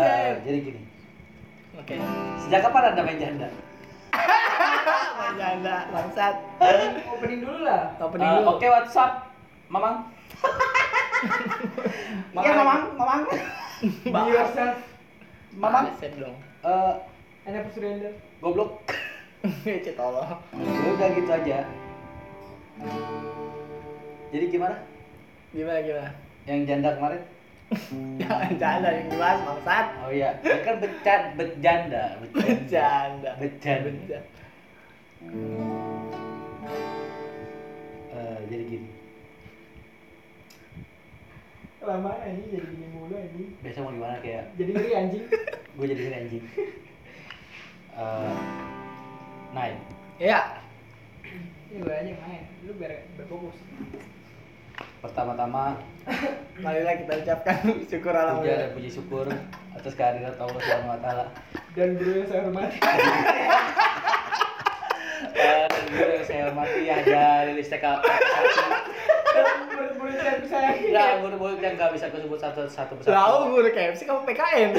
Eh, jadi gini. Oke. Sejak kapan anda main janda? Main janda, bangsat. Opening dulu lah. Opening Eh, dulu. Oke WhatsApp, Mamang. Iya Mamang, Mamang. Yourself. Mamang. Set dong. Eh, And never surrender. goblok. Cet tolong. Ya udah gitu aja. Jadi gimana? Gimana gimana? Yang janda kemarin? Jangan janda yang dibahas bangsat. Oh iya, ya kan becan, berjanda, Bercanda. Bercanda. Eh, jadi gini. Lama ini jadi gini mulu ini. Besok mau gimana kayak Jadi ngeri anjing. gue jadi ngeri anjing. Eh, Nine. Ya. Ini yang main. Lu biar berfokus. Pertama-tama Marilah kita ucapkan syukur puja dan alhamdulillah. puji syukur atas kehadiran Allah Subhanahu wa taala. Dan guru yang saya hormati. Dan guru yang saya hormati Yahya Lilis TK Dan murid-murid saya saya. Ya, murid-murid yang gak bisa kusebut satu-satu persatu. Tahu guru KFC kamu PKN.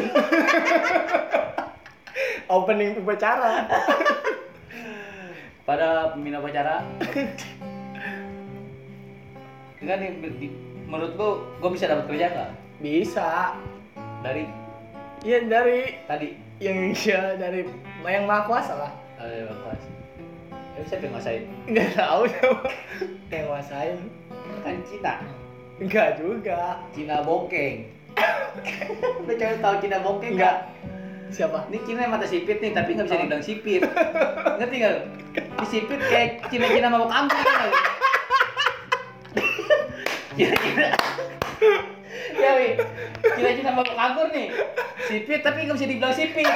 Opening upacara. Pada pembina upacara. Enggak nih, di- menurut lu, gue bisa dapat kerja nggak Bisa. dari Iya dari tadi? yang ya dari yang maha kuasa lah. Ada yang kelas. Ya siapa yang? Enggak tahu siapa yang nguasain. Kan Cina. Enggak juga. Cina bongkeng. Lu cewek tahu Cina bongkeng Enggak. nggak? Siapa? Ini Cina yang mata sipit nih, tapi nggak bisa dibilang sipit. Ngerti nggak? sipit kayak Cina-Cina mabuk anggur kan? Cina-Cina. Ya, Wi. Cina-Cina mabuk anggur nih. Sipit tapi nggak bisa dibilang sipit.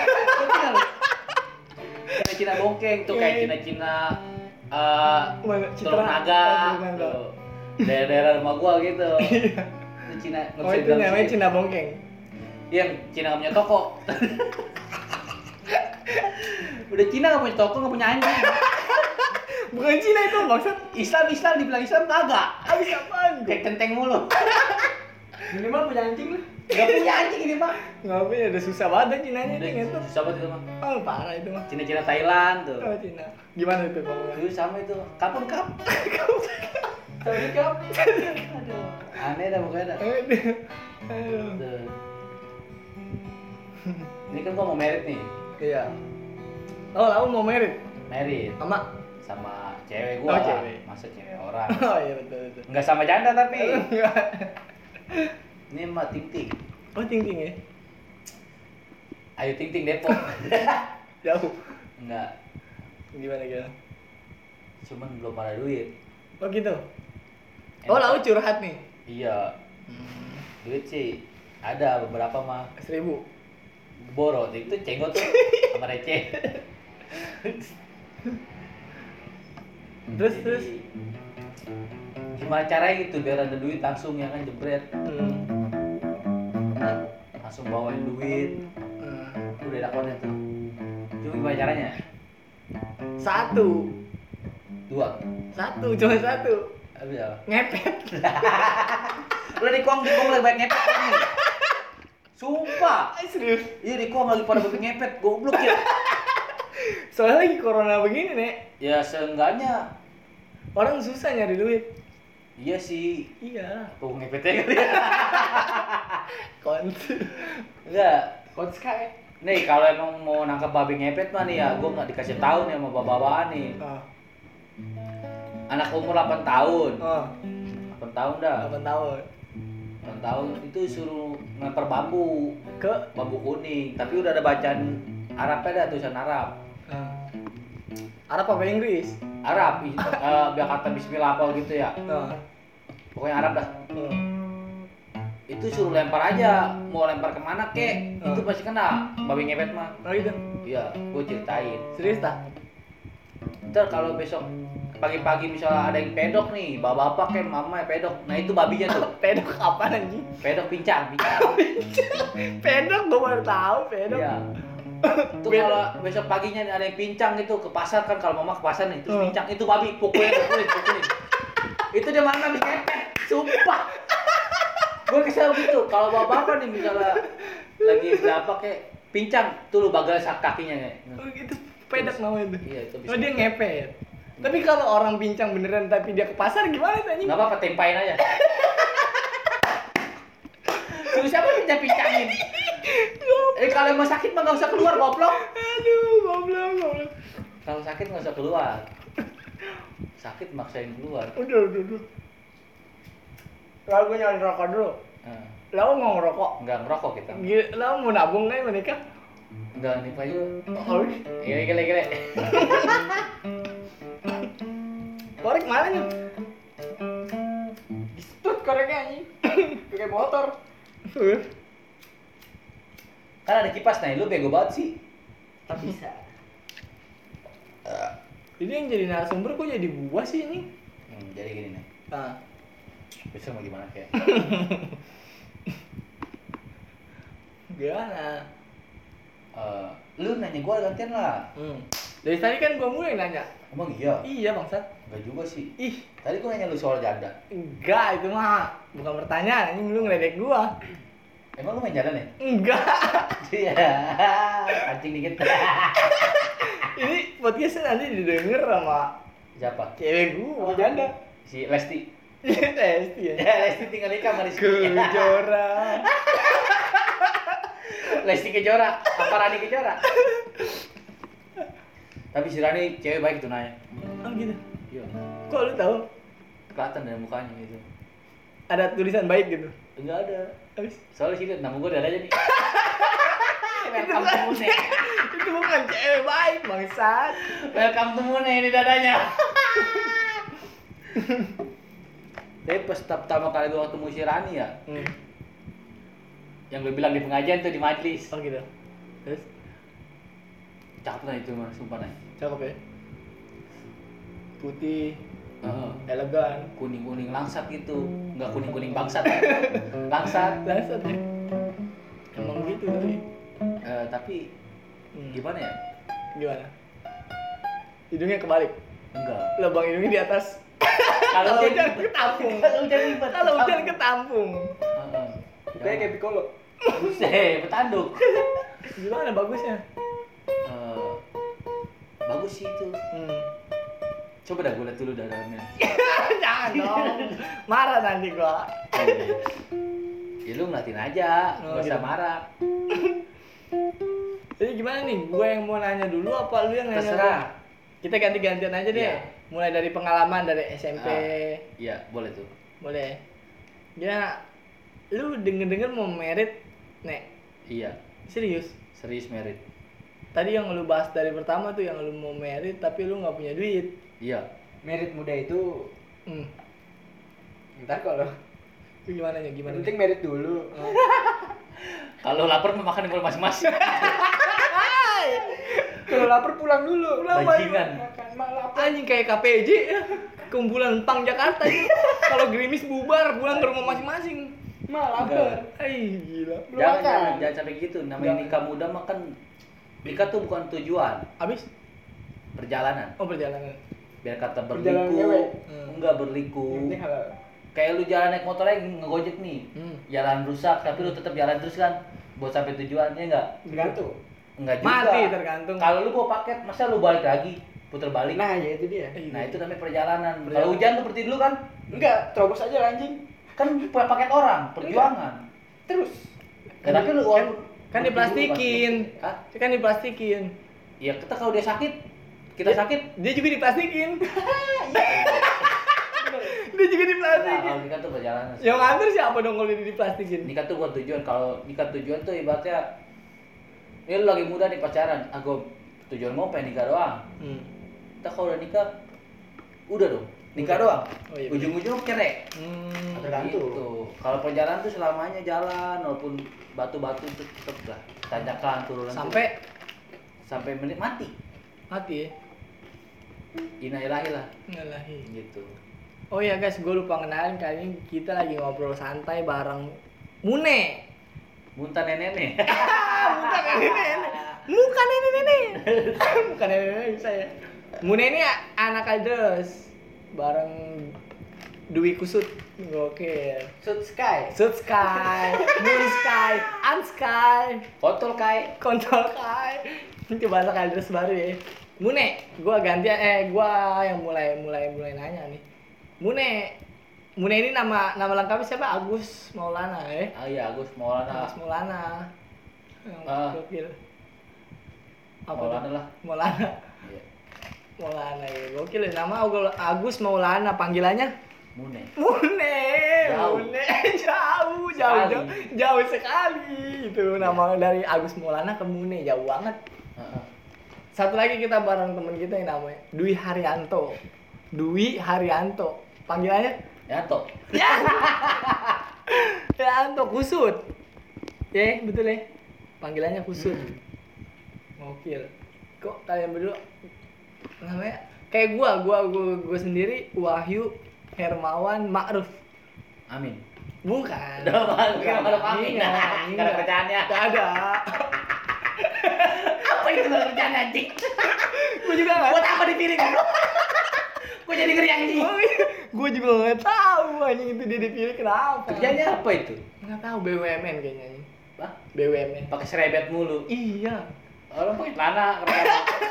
Cina-Cina bongkeng tuh kayak Cina-Cina Mana? Telur naga. Daerah-daerah rumah gua gitu. Itu Cina Oh itu namanya. Cina bongkeng. Yang Cina nggak punya toko. Udah Cina nggak punya toko, nggak punya anjing. Bukan Cina itu maksud. Islam Islam dibilang Islam kagak. Abis apaan? Kayak kenteng mulu. Minimal punya anjing lu. Gak punya anjing ini mah. Ngapain udah susah banget Cina nya Udah, itu ngentot. Susah banget itu mah. Oh parah itu mah. Cina Cina Thailand tuh. Oh Cina. Gimana itu bang? Dulu sama itu. Kapun kap. Sorry kap. Aduh. Aneh dah pokoknya dah. Aduh. Tuh. Ini kan gua mau merit nih. Iya. Oh lalu mau merit Merit sama? Sama cewek gua. Oh, cewek. Masa cewek orang. Oh iya betul betul. Enggak sama janda tapi. Enggak. Ini mah ting ting. Oh ting ting ya? Ayo ting ting Depok. Jauh. Enggak. Gimana gimana? Cuman belum ada duit. Oh gitu. Oh lalu curhat nih. Iya, duit sih ada beberapa mah Seribu. borot itu cenggot sama receh. Terus Jadi, terus. Gimana caranya gitu biar ada duit langsung ya kan jebret Hmm. langsung bawain duit Hmm. udah banget tuh cuma gimana caranya Satu. dua Satu cuma satu. habis apa Ngepet. lo di kuang di kuang lagi banyak ngepet kan nih sumpah serius. iya di kuang lagi pada banyak ngepet goblok ya Soalnya lagi corona begini nek. ya seenggaknya Orang susah nyari duit. iya sih Iya. tuh ngepetnya kali ya Kont. enggak Kotska ya. nih kalau emang mau nangkap babi ngepet mah nih ya gue nggak dikasih tahu nih sama bapak-bapak nih Oh. anak umur 8 tahun Oh. 8 tahun dah 8 tahun. 8 tahun itu suruh ngelempar bambu Ke bambu kuning tapi udah ada bacaan Arabnya ada tulisan Arab Ah. Arab apa Inggris? Arab eh, biar kata Bismillah apa gitu ya Oh. pokoknya Arab dah Oh. itu suruh lempar aja mau lempar ke mana kek Oh. itu pasti kena babi ngepet mah Oh gitu. iya gue ceritain Serius tak? ntar kalau besok pagi-pagi misalnya ada yang pedok nih bapak-bapak kayak mama ya pedok nah itu babinya tuh Pedok apa anjing? pedok pincang pincang Pedok gua baru tahu pedok. iya itu kalau besok paginya ada yang pincang gitu ke pasar kan kalau mama ke pasar nih terus Hmm. pincang itu babi pukulin pukulin pukulin itu dia mana babi ngepet sumpah gue kesel gitu kalau bapak-bapak nih misalnya lagi berapa kayak pincang tuh lu bagal sak kakinya kayak. Oh, itu pedak namanya tuh. Iya, itu bisa. Oh, dia ngepet. Tapi kalau orang pincang beneran tapi dia ke pasar gimana tuh anjing? Nggak apa-apa tempain aja. Terus siapa yang pincang-pincangin? Eh kalau mau sakit mah nggak usah keluar goblok. Aduh, goblok, goblok. Kalau sakit nggak usah keluar. Sakit maksain keluar. Udah, udah, udah. Lalu gue nyari rokok dulu. Nah, Lalu mau ngerokok. nggak ngerokok kita. Gila, lalu mau nabung nggak mau nikah? Nggak nih Pak. Oh, Gile gile gile. korek mana nih? Stut koreknya anjing. Pakai motor. Kan ada kipas nih, lu bego banget sih. Tak bisa. Ini yang jadi narasumber kok jadi buah sih ini? Hmm, jadi gini nih. Ah, Besok mau gimana kayak? gimana? Eh, lu nanya gua gantian lah. Hmm. Dari tadi kan gua mulai nanya. Emang iya? Iya bangsat. Enggak juga sih. Ih, Tadi gua nanya lu soal janda. enggak itu mah bukan pertanyaan, ini lu ngeledek gua. Emang lu main janda nih? Enggak. Iya. Anjing dikit. ini podcastnya nanti didengar sama Siapa? cewek gua. Sama janda. Si Lesti. Testi ya. Ya, Lesti tinggal nikah sama Rizky. Kejora. Lesti Kejora, apa Rani Kejora? Tapi si Rani cewek baik tuh nanya. Oh gitu. Iya. Kok lu tahu? Kelihatan dari mukanya gitu. Ada tulisan baik gitu. Enggak ada. Soalnya sih nama gue ada aja nih. Welcome to Mune. itu bukan cewek baik bangsat. Welcome to Mune ini dadanya. Tapi pas pertama kali gue ketemu si Rani ya, Hmm. yang gue bilang di pengajian tuh di majlis. Oh gitu. Terus Cakep lah itu mah, sumpah nih. cakep ya. Putih, Heeh. elegan. Kuning-kuning langsat gitu. Enggak kuning-kuning bangsat. langsat. Langsat ya. Emang gitu tapi. Eh, tapi Hmm. gimana ya? Gimana? Hidungnya kebalik. Enggak. Lubang hidungnya di atas. Kalau hujan ketampung. Kalau hujan. Kalau hujan ketampung. Heeh. Kayak kayak Piccolo. Buset, petanduk. Gimana bagusnya? Eh, bagus sih itu. Hmm. Coba dah gue liat dulu dalamnya. Jangan dong. Marah nanti gua. ya lu ngeliatin aja, Oh, gak usah gitu. marah. Jadi gimana nih? Gua yang mau nanya dulu apa lu yang nanya? Terserah. Kita ganti-gantian aja deh. Iya. Mulai dari pengalaman dari SMP. Ah. Iya, boleh tuh. Boleh. Ya, lu denger-denger mau merit, Nek. Iya, Serius? serius merit. Tadi yang lu bahas dari pertama tuh yang lu mau merit tapi lu nggak punya duit. Iya. Merit muda itu Hmm. ntar kalau Itu gimana ya? Gimana? penting merit dulu. Kalau lapar mau makan di rumah masing-masing. Kalau lapar pulang dulu. Pulang, Bajingan. Makan malam. Anjing kayak KPJ. Kumpulan pang Jakarta itu. Kalau gerimis bubar pulang ke rumah masing-masing. Malam. Enggak. Ay, gila. Belum Jangan, makan. jangan, jangan sampai gitu. Namanya nikah muda mah nikah tuh bukan tujuan, Abis? perjalanan. Oh perjalanan. Biar kata berliku, ngewe. Hmm. enggak Yang berliku. penting halal. Kayak lu jalan naik motor lagi ngegojek nih. Hmm. Jalan rusak tapi lu tetap jalan terus kan buat sampai tujuannya enggak? Tergantung. Enggak juga. Mati tergantung. Kalau lu bawa paket, masa lu balik lagi, puter balik? Nah, ya itu dia. Nah itu namanya perjalanan. Perjalanan. Kalau hujan lu seperti dulu kan, Enggak, terobos aja lah, anjing. kan punya paket orang, perjuangan. Terus. Ya, tapi lu kan, kan diplastikin. kan. Kan diplastikin. Ya kita kalau dia sakit, kita Dia- sakit. Dia juga diplastikin. dia juga Nah, diplastikin. kalau nikah tuh perjalanan. Yang nganter siapa dong kalau dia diplastikin? Nikah tuh bukan tujuan. Kalau nikah tujuan tuh ibaratnya, ini lu lagi muda nih pacaran, aku tujuan mau pengen nikah doang. Hmm. Kita kalau udah nikah, udah dong, nikah doang. Oh, iya. Ujung-ujung cerai. Hmm. Tergantung. Gitu. Kalau perjalanan tuh selamanya jalan, walaupun batu-batu itu tetep lah tanjakan turunan tuh. Sampai sampai menit mati. mati ya. Ina ilahi lah Ngalahi. gitu. Oh iya guys, gue lupa kenalin kali ini kita lagi ngobrol santai bareng Mune. Muntah nenek-nenek. Bukan nenek-nenek. Bukan nenek-nenek. Bukan nenek-nenek bisa ya. Mune ini anak Aldros bareng Dwi Kusut. Gokil. Shoot Sky. Sud Sky, Moon Sky, Un Sky, Kontol Kai. Kontrol Sky. Itu bahasa kalian baru ya. Mune, gua ganti eh gua yang mulai mulai mulai nanya nih. Mune, Mune ini nama nama lengkapnya siapa? Agus Maulana ya. Ah iya Agus Maulana. Agus Maulana. Yang Ah. gokil. Apa Maulana lah. Maulana. Iya. Maulana ya. Gokil ya. nama Agus Maulana panggilannya Mune. Mune, Jauh. Mune, jauh, jauh, Sekali. jauh, jauh sekali. Itu nama dari Agus Maulana ke Mune, jauh banget. Satu lagi kita bareng temen kita yang namanya Dwi Haryanto. Dwi Haryanto. Panggilannya Yanto. ya. Haryanto Kusut. Ya, betul ya. Panggilannya Kusut. Gokil. Kok kalian berdua namanya kayak gua, gua, gua, gua sendiri Wahyu Hermawan Ma'ruf. Amin. Bukan. Udah. Kira Ma'ruf Amin. Nggak ada kerjaannya. Nggak ada. Apa itu nggak kerjaan anjing? Gua juga nggak Buat apa dipilih? Gue jadi ngeri anjing. Oh, iya. Gua juga nggak tahu anjing itu dia dipilih kenapa. Kerjanya apa itu? Nggak tahu BUMN kayaknya. Hah? BUMN. Pakai serebet mulu. Iya. Orang pakai celana keren.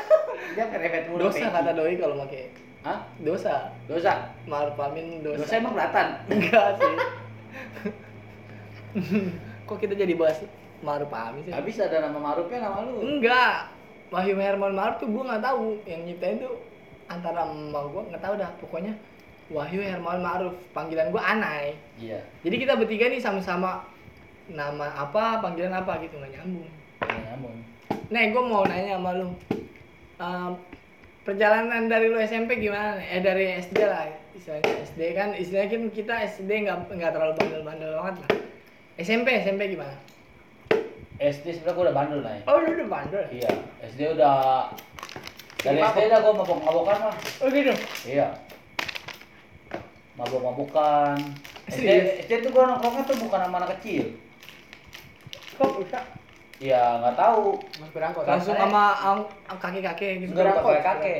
Dia pakai serebet mulu. Dosa kata doi kalau pakai Hah? dosa. Dosa. Maruf Amin dosa. Dosa emang kelihatan. enggak sih. Kok kita jadi bahas Maruf Amin sih? Habis ada nama Marufnya nama lu. Enggak. Wahyu Herman Maruf tuh gua nggak tahu. Yang nyiptain tuh antara emak gua nggak tahu dah. Pokoknya Wahyu Herman Maruf. Panggilan gua Anai. Iya. Jadi kita bertiga nih sama-sama nama apa, panggilan apa gitu nggak nyambung. Iya, nyambung. Nih, gua mau nanya sama lu. Ehm, perjalanan dari lu SMP gimana? Eh dari SD lah, istilahnya SD kan, istilahnya kan kita SD nggak nggak terlalu bandel-bandel banget lah. SMP, SMP gimana? SD sebenarnya gue udah bandel nih. Oh, lu udah bandel. Iya. SD udah dari Mabok. SD dah gue mabok-mabokan lah. Oh gitu. Iya. Mabok-mabokan. SD? SD tuh gue nongkrongnya tuh bukan sama anak kecil. Kok bisa? Ya nggak tahu. Mas berangkot. Langsung sama ang- ang- kakek-kakek gitu. Enggak pakai kakek.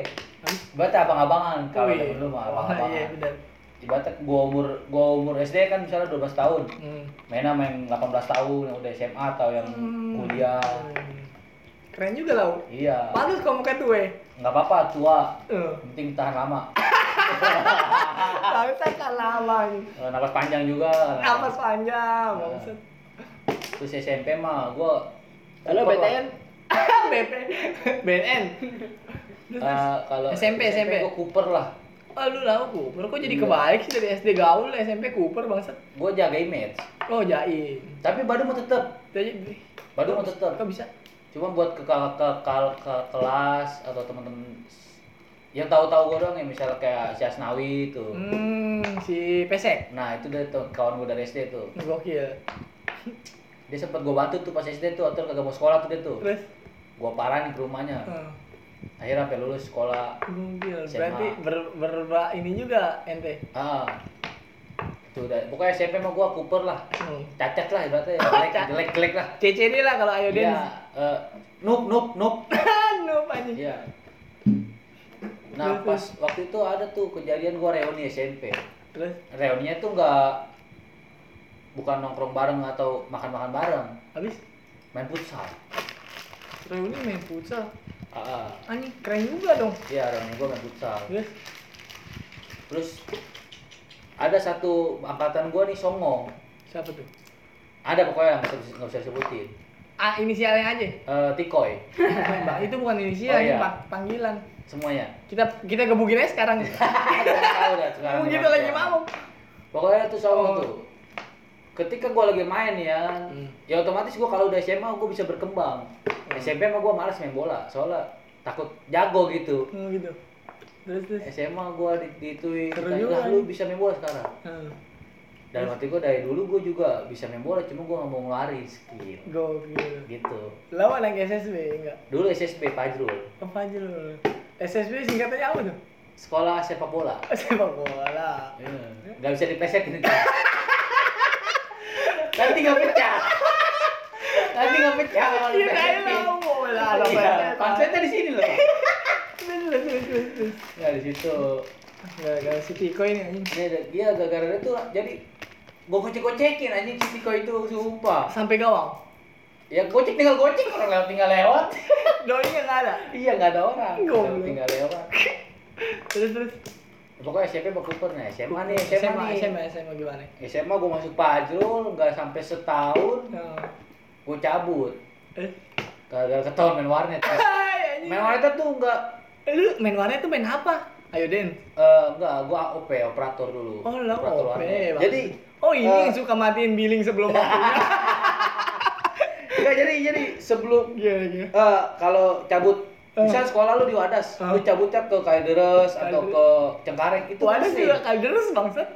Ibaratnya abang-abangan kalau Wih. zaman dulu mah Oh, abang-abangan. iya benar. Ibaratnya gua umur gua umur SD kan misalnya 12 tahun. Hmm. Mainnya main 18 tahun yang udah SMA atau yang Hmm. kuliah. Keren juga lah. Iya. Pantes kamu kayak tuh, eh. Nggak apa-apa tua. Eh. Penting tahan lama. Tapi saya kan lama nih. Eh, Napas panjang juga. Napas panjang, Nah. maksud. Terus SMP mah gua Halo. BTN. BP. BNN. Eh, kalau SMP, SMP. gua Cooper lah. Oh, lu lah Cooper. Kok jadi Iya. kebalik sih dari SD gaul SMP Cooper bangsat? Gua jaga image. Oh, jaim. Tapi Badung mau tetep. Jadi Badung mau tetep. Kok bisa? Cuma buat ke ke, ke, ke- ke kelas atau teman-teman yang tahu-tahu gue doang ya misalnya kayak si Asnawi itu. Hmm, si Pesek. Nah itu dari kawan gue dari SD tuh. Gokil. Dia sempet gue bantu tuh pas SD tuh atau kagak mau sekolah tuh dia tuh. Terus Gue parahin ke rumahnya. hmm, Akhirnya sampai lulus sekolah. SMA. Berarti ber, ber, ber- ini juga ente. Ah. Tuh udah. Pokoknya SMP mah gue Cooper lah. Hmm. Cacat lah ibaratnya. Jelek, jelek, jelek lah. CCD lah kalau ayo Iya. dance. eh, noob, noob, noob. Noob anjing. Iya. Nah pas waktu itu ada tuh kejadian gue reuni SMP. Terus reuninya tuh nggak bukan nongkrong bareng atau makan-makan bareng habis main futsal reuni main futsal. ah Anjing keren juga dong. iya reuni gue main futsal Terus terus ada satu angkatan gue nih songong siapa tuh? ada pokoknya nggak bisa nggak bisa disebutin Ah, inisialnya aja. Eh, tikoy Mbak, itu bukan inisial, Oh, iya. pa- panggilan. semuanya Kita kita gebukin aja sekarang. tahu dah sekarang gitu lagi mau. pokoknya tuh songong Oh. tuh ketika gue lagi main ya Hmm. ya otomatis gue kalau udah SMA gue bisa berkembang Hmm. SMP mah gue malas main bola soalnya takut jago gitu Oh, gitu. Terus terus. SMA gua di ditui Seru ditanya, juga "Lah, nih." lu bisa main bola sekarang Hmm. dalam hati gua dari dulu gua juga bisa main bola cuma gua nggak mau ngeluarin skill Gokil. gitu Lawan anak SSB enggak? dulu SSB Fajrul aja lu? SSB singkatannya apa tuh? sekolah sepak bola Sepak bola. Iya. nggak bisa diplesetin itu nanti nggak pecah nanti nggak pecah kalau lah bola. Iya, konsepnya di sini loh ya di situ Gara-gara si Tiko ini anjing. Dia, gara-gara itu jadi gue gocek-gocekin anjing si Tiko itu sumpah. Sampai gawang. Ya gocek tinggal gocek orang lewat tinggal lewat. Doi nggak ada. iya nggak ada orang. Tinggal lewat. Terus terus. Pokoknya SMP berkuper nih, SMA nih, SMA, SMA, nih. SMA, SMA gimana? SMA gue masuk Pajrul, nggak sampai setahun, Nah. gue cabut. Eh. Gara-gara ketahuan main warnet. Anjing. main warnet tuh nggak, Lu main warnet tuh main apa? Ayo Den. eh nggak, gue AOP, operator dulu. Oh lo operator OP. warnet. Jadi, Oh ini eh, yang suka matiin billing sebelum waktunya. nggak jadi, jadi sebelum Iya iya. Eh, kalau cabut, Eh. Misal sekolah lu di Wadas, Eh. lu cabutnya ke Kalideres atau ke Cengkareng itu ada pasti. juga kalderes bangsat.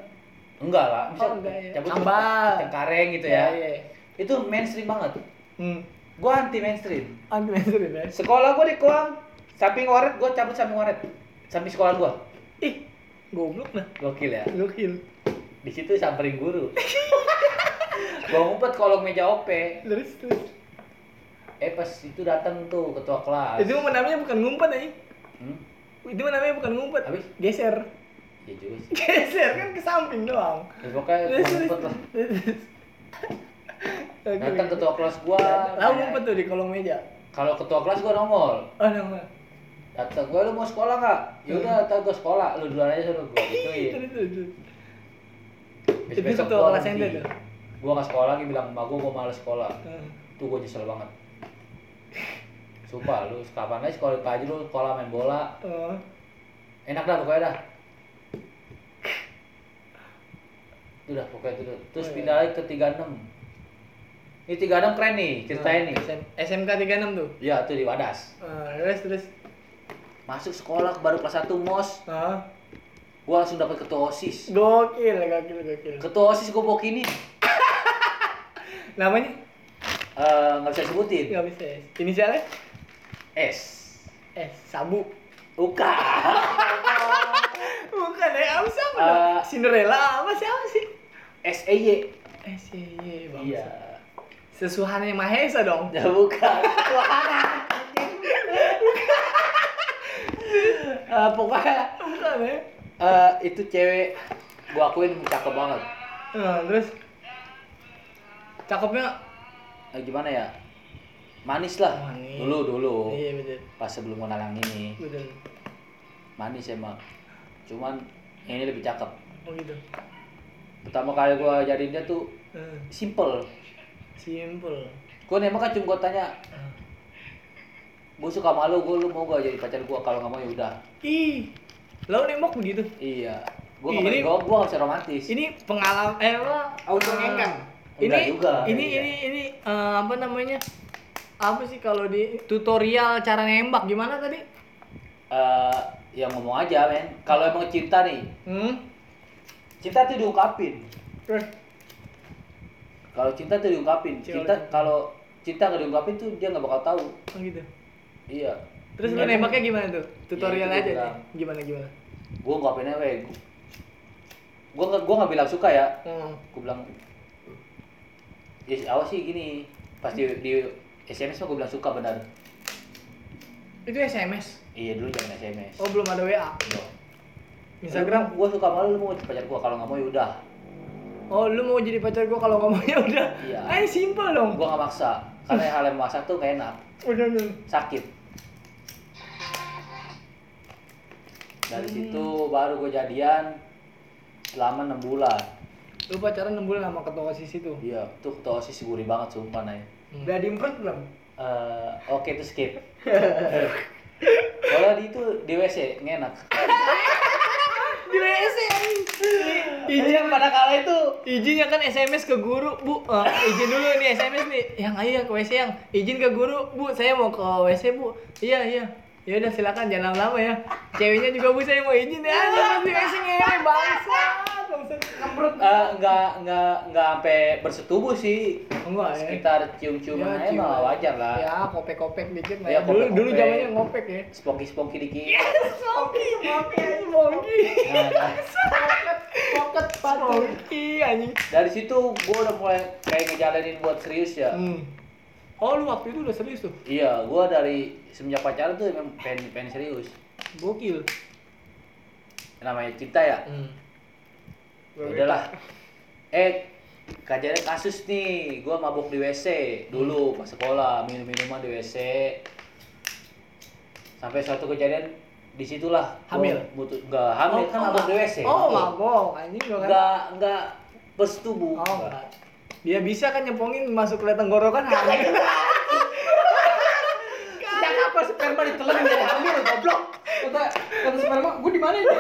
Enggak lah, misal Oh, enggak ya. cabut ke Cengkareng gitu ya. Iya. Itu mainstream banget. Hmm. Gua anti mainstream. Anti mainstream ya. Sekolah gua di Kuang, samping waret gua cabut samping waret. Samping sekolah gua. Ih, goblok nah. Gokil ya. Gokil. Di situ samperin guru. gua ngumpet kolong meja OP. Terus terus. Eh pas itu datang tuh ketua kelas. Itu mah namanya bukan ngumpet anjing. Hmm? Itu mah namanya bukan ngumpet. Habis? Geser. Ya juga sih. Geser kan ke samping doang. Ya, pokoknya ngumpet lah. Datang ketua kelas gua. Lalu ngumpet tuh di kolong meja. Kalau ketua kelas gua nongol. Oh, nama. Datang gua lu mau sekolah nggak? Ya udah, ntar gua sekolah. Lu duluan aja suruh gua gituin. Terus terus. terus. Itu Besok-besok ketua kelas ente tuh. Gua nggak sekolah lagi bilang emak gua gua males sekolah. Hmm. Tuh gua nyesel banget. Sumpah lu kapan aja sekolah pagi lu sekolah main bola. Oh. Enak dah pokoknya dah. Itu dah pokoknya itu. Terus Oh, iya. pindah lagi ke 36. Ini 36 keren nih ceritain nih. SM, SMK 36 tuh. Ya tuh di Wadas. Ah, terus terus. Masuk sekolah baru kelas 1 MOS. Ah, Gua langsung dapat ketua OSIS. gokil, gokil, gokil. Ketua OSIS gua bawa kini. Namanya? Eh, nggak bisa sebutin. Enggak bisa. ya. Inisialnya? S. Eh, Sabu. Bukan. Bukan ya, apa siapa? Dong? Cinderella apa siapa sih? SEY. Eh, sih, bang. Iya. Sesuhannya Mahesa dong. Ya bukan. Eh, pokoknya Bukan ya? eh, itu cewek gua akuin cakep banget. Nah, terus cakepnya Eh, gimana ya? Manis lah. Manis. Dulu dulu. Iya betul. Pas sebelum kenal yang ini. Betul. Manis emang. Cuman ini lebih cakep. Oh gitu. Pertama kali gua jadiin dia tuh Hmm. simple. Simple. Gua nembak kan cuma gua tanya, Ah. gua suka malu, gua lu mau gak jadi pacar gua kalau nggak mau ya udah. Ih, lo nembak begitu? Iya. Gua ini- gua, gua bisa romantis. Ini pengalaman eh apa? Auto Eh, ngengkang. Ini juga, ini enggak. ini ini eh, apa namanya? Apa sih kalau di tutorial cara nembak gimana tadi? Eh, ya ngomong aja men. Kalau emang cinta nih, Hmm. cinta tuh diungkapin. Terus Kalau cinta tuh diungkapin. Cinta. Cinta kalau cinta nggak diungkapin tuh dia nggak bakal tahu. oh gitu. Iya. Terus lo Emang- nembaknya gimana tuh? Tutorial Ya, aja nih. Gimana gimana? Gua ungkapinnya weh. Gua nggak gua nggak bilang suka ya. Hmm. Gua bilang ya awas sih gini. Pas di, di SMS mah gua bilang suka benar. Itu SMS. Iya dulu jangan SMS. Oh, belum ada WA. Iya. Instagram. Gua suka malu lu mau jadi pacar gua kalau nggak mau ya udah. Oh, lu mau jadi pacar gua kalau nggak mau ya udah. Iya. Ah, simple dong. Gua nggak maksa. Karena hal yang maksa tuh gak enak. Udah, udah. sakit dari Hmm. situ baru gue jadian selama enam bulan Lu pacaran 6 bulan sama ketua OSIS itu. iya tuh ketua osis gurih banget sumpah nih Hmm. Udah diimprot belum? Eh, oke itu skip kalau di itu di WC ngenak Di WC anjing. Izin Iya, pada kala itu Izinnya kan SMS ke guru, Bu. Eh, izin dulu nih SMS nih. Yang ayo yang ke WC yang izin ke guru, Bu. Saya mau ke WC, Bu. Iya, iya. Ya udah silakan jangan lama-lama ya. Ceweknya juga Bu, saya mau izin ya. Di WC ngewe bangsat. Ngemprot. eh, nggak nggak nggak sampai bersetubuh sih Enggak ya. sekitar cium-ciuman aja cium mah aja. wajar lah Ya, kopek-kopek dikit lah. Ya, Ya, dulu kopek-kopek. dulu zamannya ngopek ya. spongki-spongki dikit Smoky, smoky, smoky. nah, nah, Pocket Smoky anjing. dari situ gue udah mulai kayak ngejalanin buat serius ya Hmm. Oh, lu waktu itu udah serius tuh. Iya, gua dari semenjak pacaran tuh emang pengen, pengen serius. Gokil. namanya cinta ya Hmm. Ya udahlah eh kejadian kasus nih gue mabuk di WC dulu pas sekolah minum minuman di WC sampai suatu kejadian di situlah Hamil? mutu- nggak hamil kan mabuk di WC Oh, mabuk. Anjing gua kan. nggak nggak bersetubuh Oh, Nggak. enggak. Dia bisa kan nyempongin masuk ke tenggorokan hamil. sejak kapan sperma ditelenin dari hamil goblok Kata kata sperma, gue di mana ini?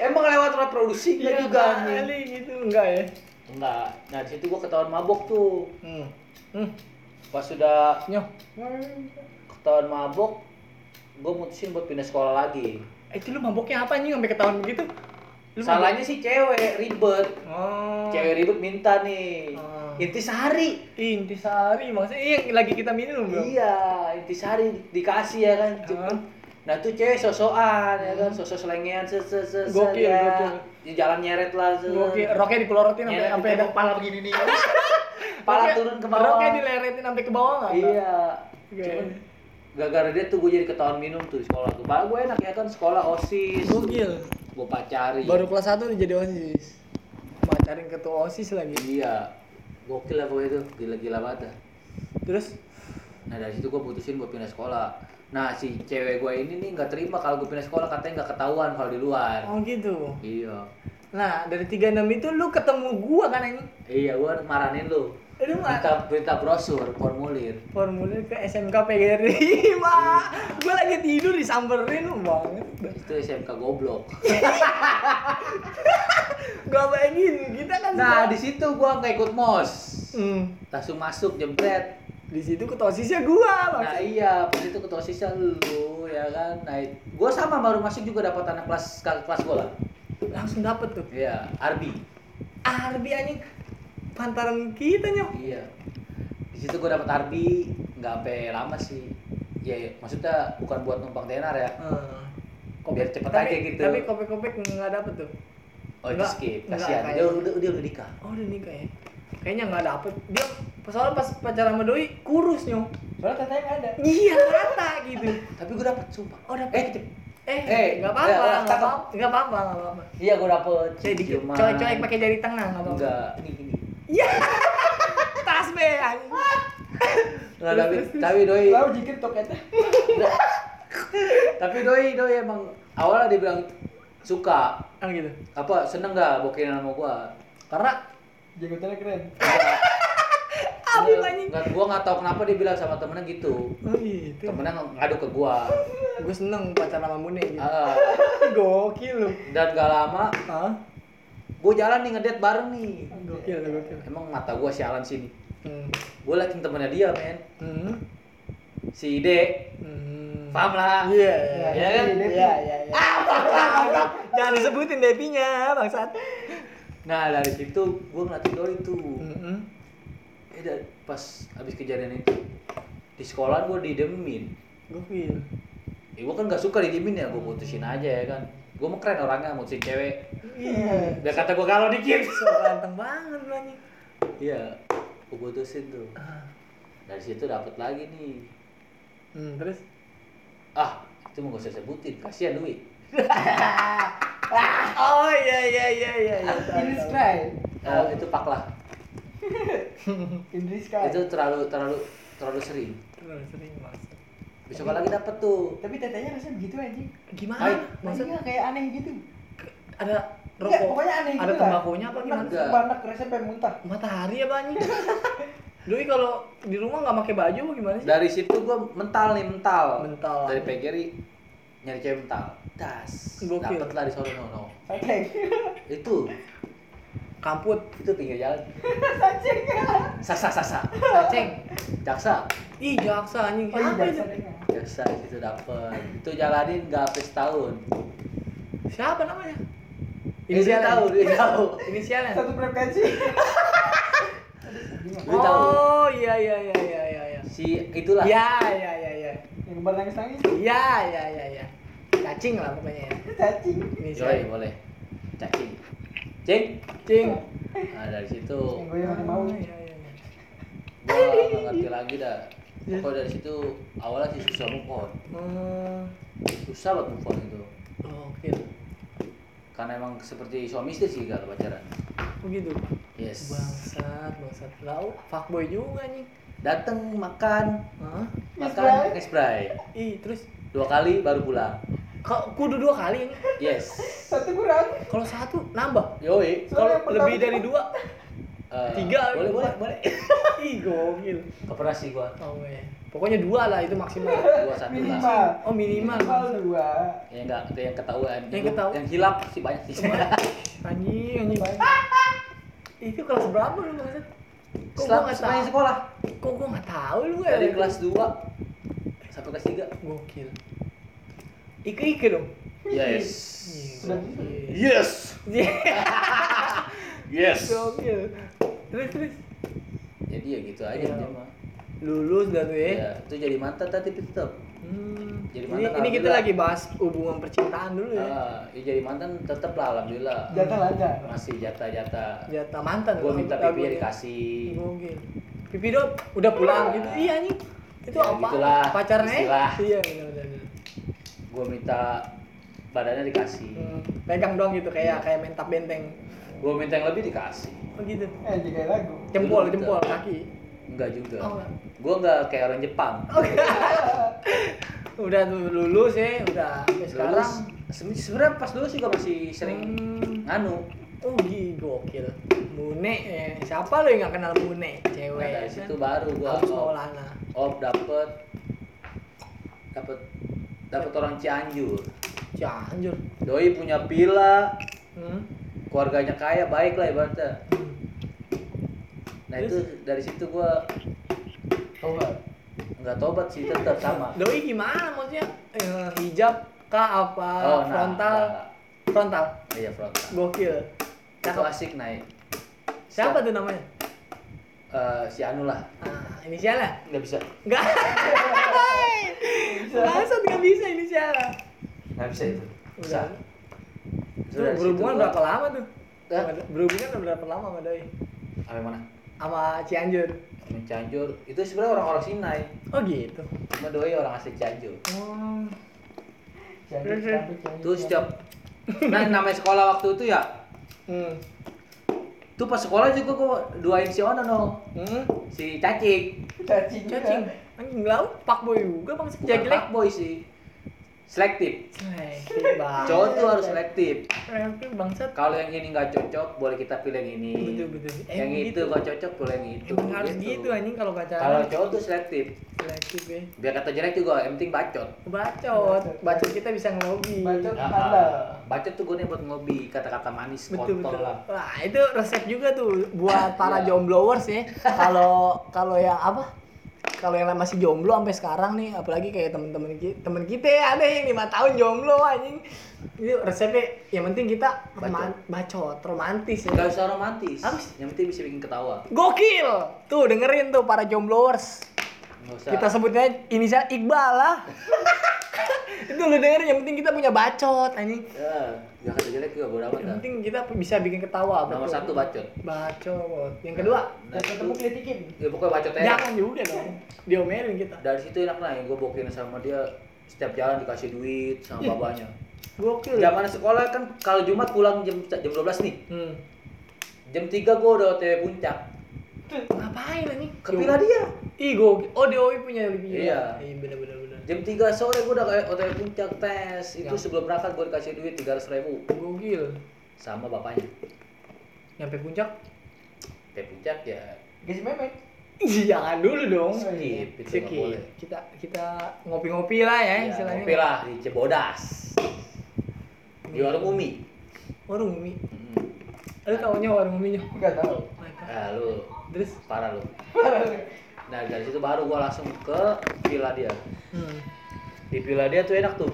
Emang lewat reproduksi Iya nggak juga kali gitu enggak ya? enggak nah di situ gue ketahuan mabok tuh Hmm. Hmm. pas sudah Nyoh. ketahuan mabok gue mutusin buat pindah sekolah lagi Eh, itu lu maboknya apa anjing sampai ketahuan begitu? Lu salahnya sih cewek ribet mabok- Oh. cewek ribet minta nih Oh. intisari Intisari maksudnya iya yang lagi kita minum bro. iya intisari dikasih ya kan cepet Ah. Nah tuh cewek sosokan ya kan sosok selengean se se se Gokil, ya. gokil. di jalan nyeret lah se Gokil, roknya dipelorotin sampai sampai ada kepala begini nih kepala turun ke bawah Roknya dileretin sampai ke bawah enggak? iya. Cuman gara-gara dia tuh gue jadi ketahuan minum tuh di sekolah tuh baru gue enak ya kan sekolah osis Gokil. gue pacari Baru kelas 1 udah jadi OSIS. Pacarin ketua OSIS lagi. iya gokil lah pokoknya tuh gila-gila banget. Terus nah dari situ gue putusin buat pindah sekolah nah si cewek gue ini nih nggak terima kalau gue pindah sekolah katanya nggak ketahuan kalau di luar oh gitu. iya Nah, dari 36 itu lu ketemu gua kan ini. iya gue maranin lu Lu mah minta minta brosur formulir formulir ke SMK PGRI, Mak. Gua lagi tidur disamperin lu banget. itu SMK goblok Gua bayangin kita kan nah di situ gue nggak ikut mos Hmm. langsung masuk jempret Di situ ketua OSISnya gua, Nah Bang. iya, pas itu ketua sisnya lu ya kan. Nah, gue sama baru masuk juga dapat anak kelas kelas gue lah. Langsung dapet tuh. Iya, Arbi. Arbi anjing pantaran kita nyok. Iya. Di situ gue dapat Arbi, nggak sampai lama sih. Ya, maksudnya bukan buat numpang tenar ya. Hmm. Biar cepet tapi, aja gitu. Tapi kopek-kopek nggak dapet tuh. Oh, Nggak, skip. Kasihan. Dia udah udah udah nikah. Oh udah nikah ya? Kayaknya nggak dapet. Dia soalnya pas pacaran sama doi kurus nyok. Soalnya katanya nggak ada. Iya rata gitu. Tapi gue dapet sumpah. Oh dapet. Eh, Eh, Eh, nggak ya, apa-apa, nggak apa-apa, nggak apa-apa, iya gue dapet. Dikit, Cuman- coy-coy pakai jari tengah, nggak apa-apa. Enggak, ini gini. Iya, tas be, anjing. Nggak, tapi tapi doi Lalu dikit toketnya. tapi doi doi emang awalnya dia bilang suka Ah gitu. apa seneng nggak bokerin sama gua karena Jenggotannya keren. Abi anjing. nggak- gua nggak tahu kenapa dia bilang sama temennya gitu Oh gitu. temennya ng- ngadu ke gua Gue seneng pacaran sama Mune gitu. Ah, Gokil lu. dan gak lama Hah? gua jalan nih ngedate bareng nih Gokil, gokil. emang mata gua sialan sini Hmm. gua liatin temennya dia men Hmm. si Ide Hmm. paham lah Iya, iya, Iya iya. kan? Iya, iya, iya. Jangan disebutin Depinya, bangsat. nah dari situ gua ngeliatin doi tuh Hmm. Pas habis kejadian itu di sekolah gua didemin Gokil. Ya gue kan gak suka didiemin ya, gue putusin aja ya kan Gue mau keren orangnya, mutusin cewek Iya. Biar kata gue kalau dikit So ganteng banget lu anjing. Iya, gue putusin tuh Ah. Dari situ dapet lagi nih Hmm, terus Ah, itu mau gak usah sebutin, kasihan duit Oh iya iya iya iya iya. Indris Sky. Eh, Itu pak lah, Indris Sky. itu terlalu terlalu terlalu sering Terus sering maksud. Besok lagi dapet tuh Tapi tetenya rasanya begitu anjing. Gimana? Hai. Maksud Maksudnya kayak aneh gitu. ada Enggak, rokok, pokoknya aneh ada gitu lah. tembakunya apa gimana? Enggak. Banak rasanya pengen muntah. Matahari apa anjing? Doi kalau di rumah nggak pakai baju apa gimana sih? Dari situ gue mental nih, mental Mental. Dari PGRI nyari cewek mental Das, dapet lah di sono no. Saceng. Itu, Kamput, itu pinggir jalan Saceng. Sasa, sasa cacing. Jaksa Ih, jaksa anjing. Oh iya, Apa itu? jaksa itu dapet Itu jalanin gak habis setahun Siapa namanya? Eh, dia tahu, dia tahu Inisialnya. Satu frekuensi. Tahu Oh, iya iya iya iya iya iya. Si itulah Iya iya iya iya. Yang kembar nangis-nangis. Iya iya iya iya. Cacing lah pokoknya ya. Cacing. Joy, Inisialnya. boleh Cacing Cing Cing. Nah dari situ gue yang mau. Iya iya iya. Gak ngerti lagi dah Pokoknya dari situ awalnya sih susah move on Hmm. Susah banget move on itu Oke. karena emang seperti suami istri sih kalau pacaran Begitu. yes Bangsat, bangsat. Lau, fuckboy juga nih. datang makan Hah? makan pakai spray Ih, terus dua kali baru pulang kok kudu dua kali ini. yes Satu kurang. Kalau satu nambah. yoi Kalau lebih dari dua, Eh, Tiga, boleh boleh boleh ih gokil. koperasi gua Oh, ya. Pokoknya dua lah itu maksimal. dua satu lah Minimal. Oh minimal. Minimal dua. ya enggak itu yang ketahuan Yang ketahuan. yang hilap sih banyak sih Anjing, anjing. Itu kelas berapa lu maksud? Kok gua setelah nggak setelah tahu? sekolah Kok gua nggak tahu lu ya? dari kelas 2 sampai kelas 3 Gokil. Ike Ike dong. yes yes yes. Terus terus. jadi ya gitu aja Iya. Lulus dah tuh ya. ya itu jadi mantan tapi tetap Hmm. Jadi ini, mantan ini kita lagi bahas hubungan percintaan dulu ya. ah ya jadi mantan tetap lah alhamdulillah Jatah lancar. masih jatah-jatah Jatah mantan. gua loh, minta pipi ya dikasih Gokil. Pipi dong udah pulang gitu. Iya anjing. Itu Ya, apa? gitulah, Pacarnya? istilah. Iya gua minta badannya dikasih Hmm, pegang dong gitu kayak kayak main tap benteng. gua minta yang lebih dikasih Oh gitu. Eh, juga lagu. Jempol, Dulu jempol, gitu. kaki. enggak juga Oh, enggak. gua enggak kayak orang Jepang Oke. udah lulus ya, udah sampai sekarang. Sebenarnya pas dulu juga masih sering Hmm. nganu Oh gih, gokil. Mune, eh, siapa lo yang gak kenal Mune? Cewek. Nah, dari kan? situ baru gua Agus op, Maulana. op dapet dapet dapet orang Cianjur Cianjur. doi punya villa Hmm. keluarganya kaya baik lah ibaratnya nah itu dari situ gua Tobat. nggak tobat sih tetap sama Doi gimana maksudnya? Eh, hijab kah apa oh nah frontal? nah, Frontal. iya frontal Gokil. itu asik naik Siapa tuh namanya? Eh, si Anu lah Ah, inisialnya? nggak bisa Enggak. Bangsat nggak bisa inisialnya. nggak bisa itu bisa Udah. Itu Tuh, berhubungan berapa lama tuh? Hah? Berhubungan berapa lama sama Doi? yang mana Sama Cianjur. Yang Cianjur itu sebenarnya orang-orang Sinai Oh gitu. cuma doi orang asli Cianjur Oh. Terus, sampai jadi- Terus setiap nah namanya sekolah waktu itu ya Hmm. tuh pas sekolah juga gua duain si Ono no Hmm. si Cacing cacing. Cacing. Anjing laut pak boy juga bang bukan sejak jelek. boy sih selektif Selektif banget. cowok tuh harus selektif Selektif bangsat. kalau yang ini nggak cocok boleh kita pilih yang ini Betul betul. yang Emang itu gitu. nggak cocok boleh yang itu Emang harus gitu anjing kalau pacaran. kalau cowok tuh selektif selektif ya. biar kata jelek juga yang penting bacot Bacot, bacot kita bisa ngelobi. Bacot. Ah, Handal. bacot tuh gue buat ngobi kata-kata manis Betul kontol betul. lah Wah itu resep juga tuh buat para Iya. jomblowers ya. Kalau kalau yang apa? Kalau yang masih jomblo sampai sekarang nih, apalagi kayak temen-temen kita, temen kita ya, ada yang lima tahun jomblo anjing. Itu resepnya yang penting kita Bacot. roman- bacot, romantis ya. nggak usah romantis sih? yang penting bisa bikin ketawa Gokil. Tuh dengerin tuh para jomblowers. usah Kita sebutnya inisial Iqbal lah. itu lu dengerin yang penting kita punya bacot anjing. ya kata jelek juga bodo amat Yang penting kita bisa bikin ketawa. nomor betul. satu bacot Bacot. Yang kedua, nah, Yang ketemu itu- kritikin. ya pokoknya bacot aja jangan juga dong. Diomelin kita. dari situ enak nah gue bokin sama dia setiap jalan dikasih duit sama Ih. babanya Gokil. zaman sekolah kan kalau Jumat pulang jam jam 12 nih Hmm. jam 3 gue udah OTW puncak Ngapain anjing? ke dia Ih gokil. Oh DOI punya lebih. Iya. Iya bener bener bener. Jam 3 sore gue udah kayak OTW puncak tes itu Ya. sebelum berangkat gue dikasih duit 300 ribu Gokil. sama bapaknya Nyampe puncak? OTW puncak ya Guys memek. Ih, Jangan dulu dong. skip itu Skip. boleh Kita kita ngopi-ngopi lah ya ya, istilahnya. ngopi lah di Cebodas di warung Umi Warung Umi. Mm. Lu taunya warung Uminya? Enggak tahu. ah lu Terus? parah lu nah dari situ baru gua langsung ke villa dia Hmm. di villa dia tuh enak tuh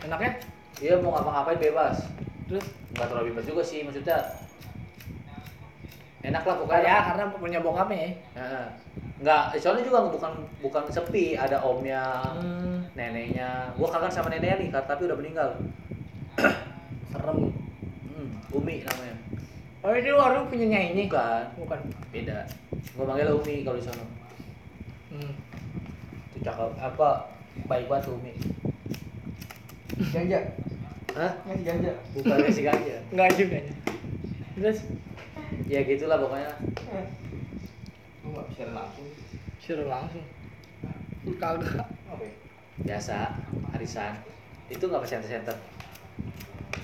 Enaknya? dia mau ngapa-ngapain bebas Terus? nggak terlalu bebas juga sih maksudnya enak lah pokoknya ya karena punya bokapnya ya. Heeh. nggak soalnya juga bukan bukan sepi ada omnya Hmm. neneknya gua kangen sama neneknya nih tapi udah meninggal Serem. hmm, Umi namanya Oh ini warung punya ini? bukan Bukan. beda gua manggil Umi kalau di sana Hmm. itu cakep apa baik banget Umi Janja. Hah? Ngasih ganja. Bukan kasih ganja. Enggak juga. Terus Ya gitulah pokoknya. Lu nggak bisa langsung. suruh langsung. Kagak. Apa ya? Biasa arisan. Itu nggak pas center-center.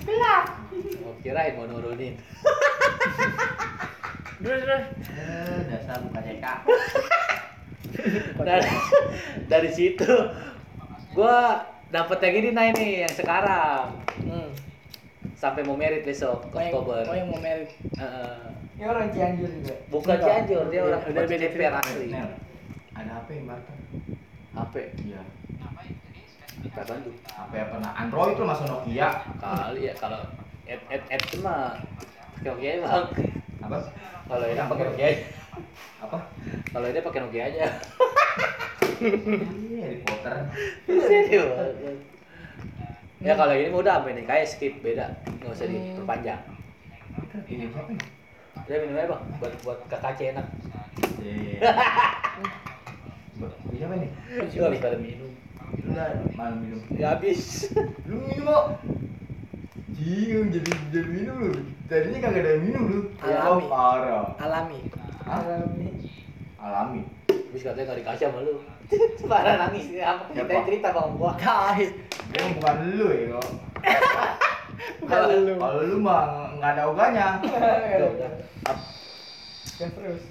Gelap. Oh, kirain mau nurunin. Terus terus. Eh, dasar mukanya kak. dari, dari situ gua dapet yang ini nah ini yang sekarang Hmm. sampai mau merit besok Oh yang, Oktober. oh yang mau merit. Heeh. Ini orang Cianjur juga. bukan. Cianjur dia orang Udah beda asli. Ada apa yang Barton? HP Iya. Bandung. HP apa? Nah, Android tuh masuk Nokia. Kali ya kalau app app app cuma pakai Nokia aja bang. Apa? Kalau ini pakai Nokia aja. Apa? Kalau ini pakai Nokia aja. Iya, Harry Potter. Serius. Ya kalau ini mah udah sampai nih kayak skip beda, nggak usah diperpanjang. Ini siapa nih? Udah minum aja bang, buat buat kakak enak. Iya. Ini siapa nih? Lu habis pada minum. Malam minum. Ya habis. Lu minum kok? Jingung jadi jadi minum lu. Tadinya kagak ada minum lu. Alami. Oh, parah. Alami. Hah? Alami. Habis katanya nggak dikasih sama lu. Parah nangis apa kita cerita bang gua. Kai. Dia bukan lu ya kok. Bukan lu. Kalau lu mah nggak ada udah. Gas terus.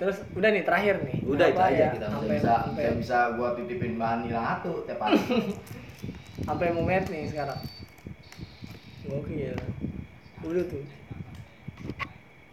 Terus udah nih terakhir nih. Udah, itu aja ya? kita. Bisa Sampai bisa, sampai bisa, bisa gua titipin bahan satu tiap hari. sampai mau merit nih sekarang. Gokil. Udah tuh.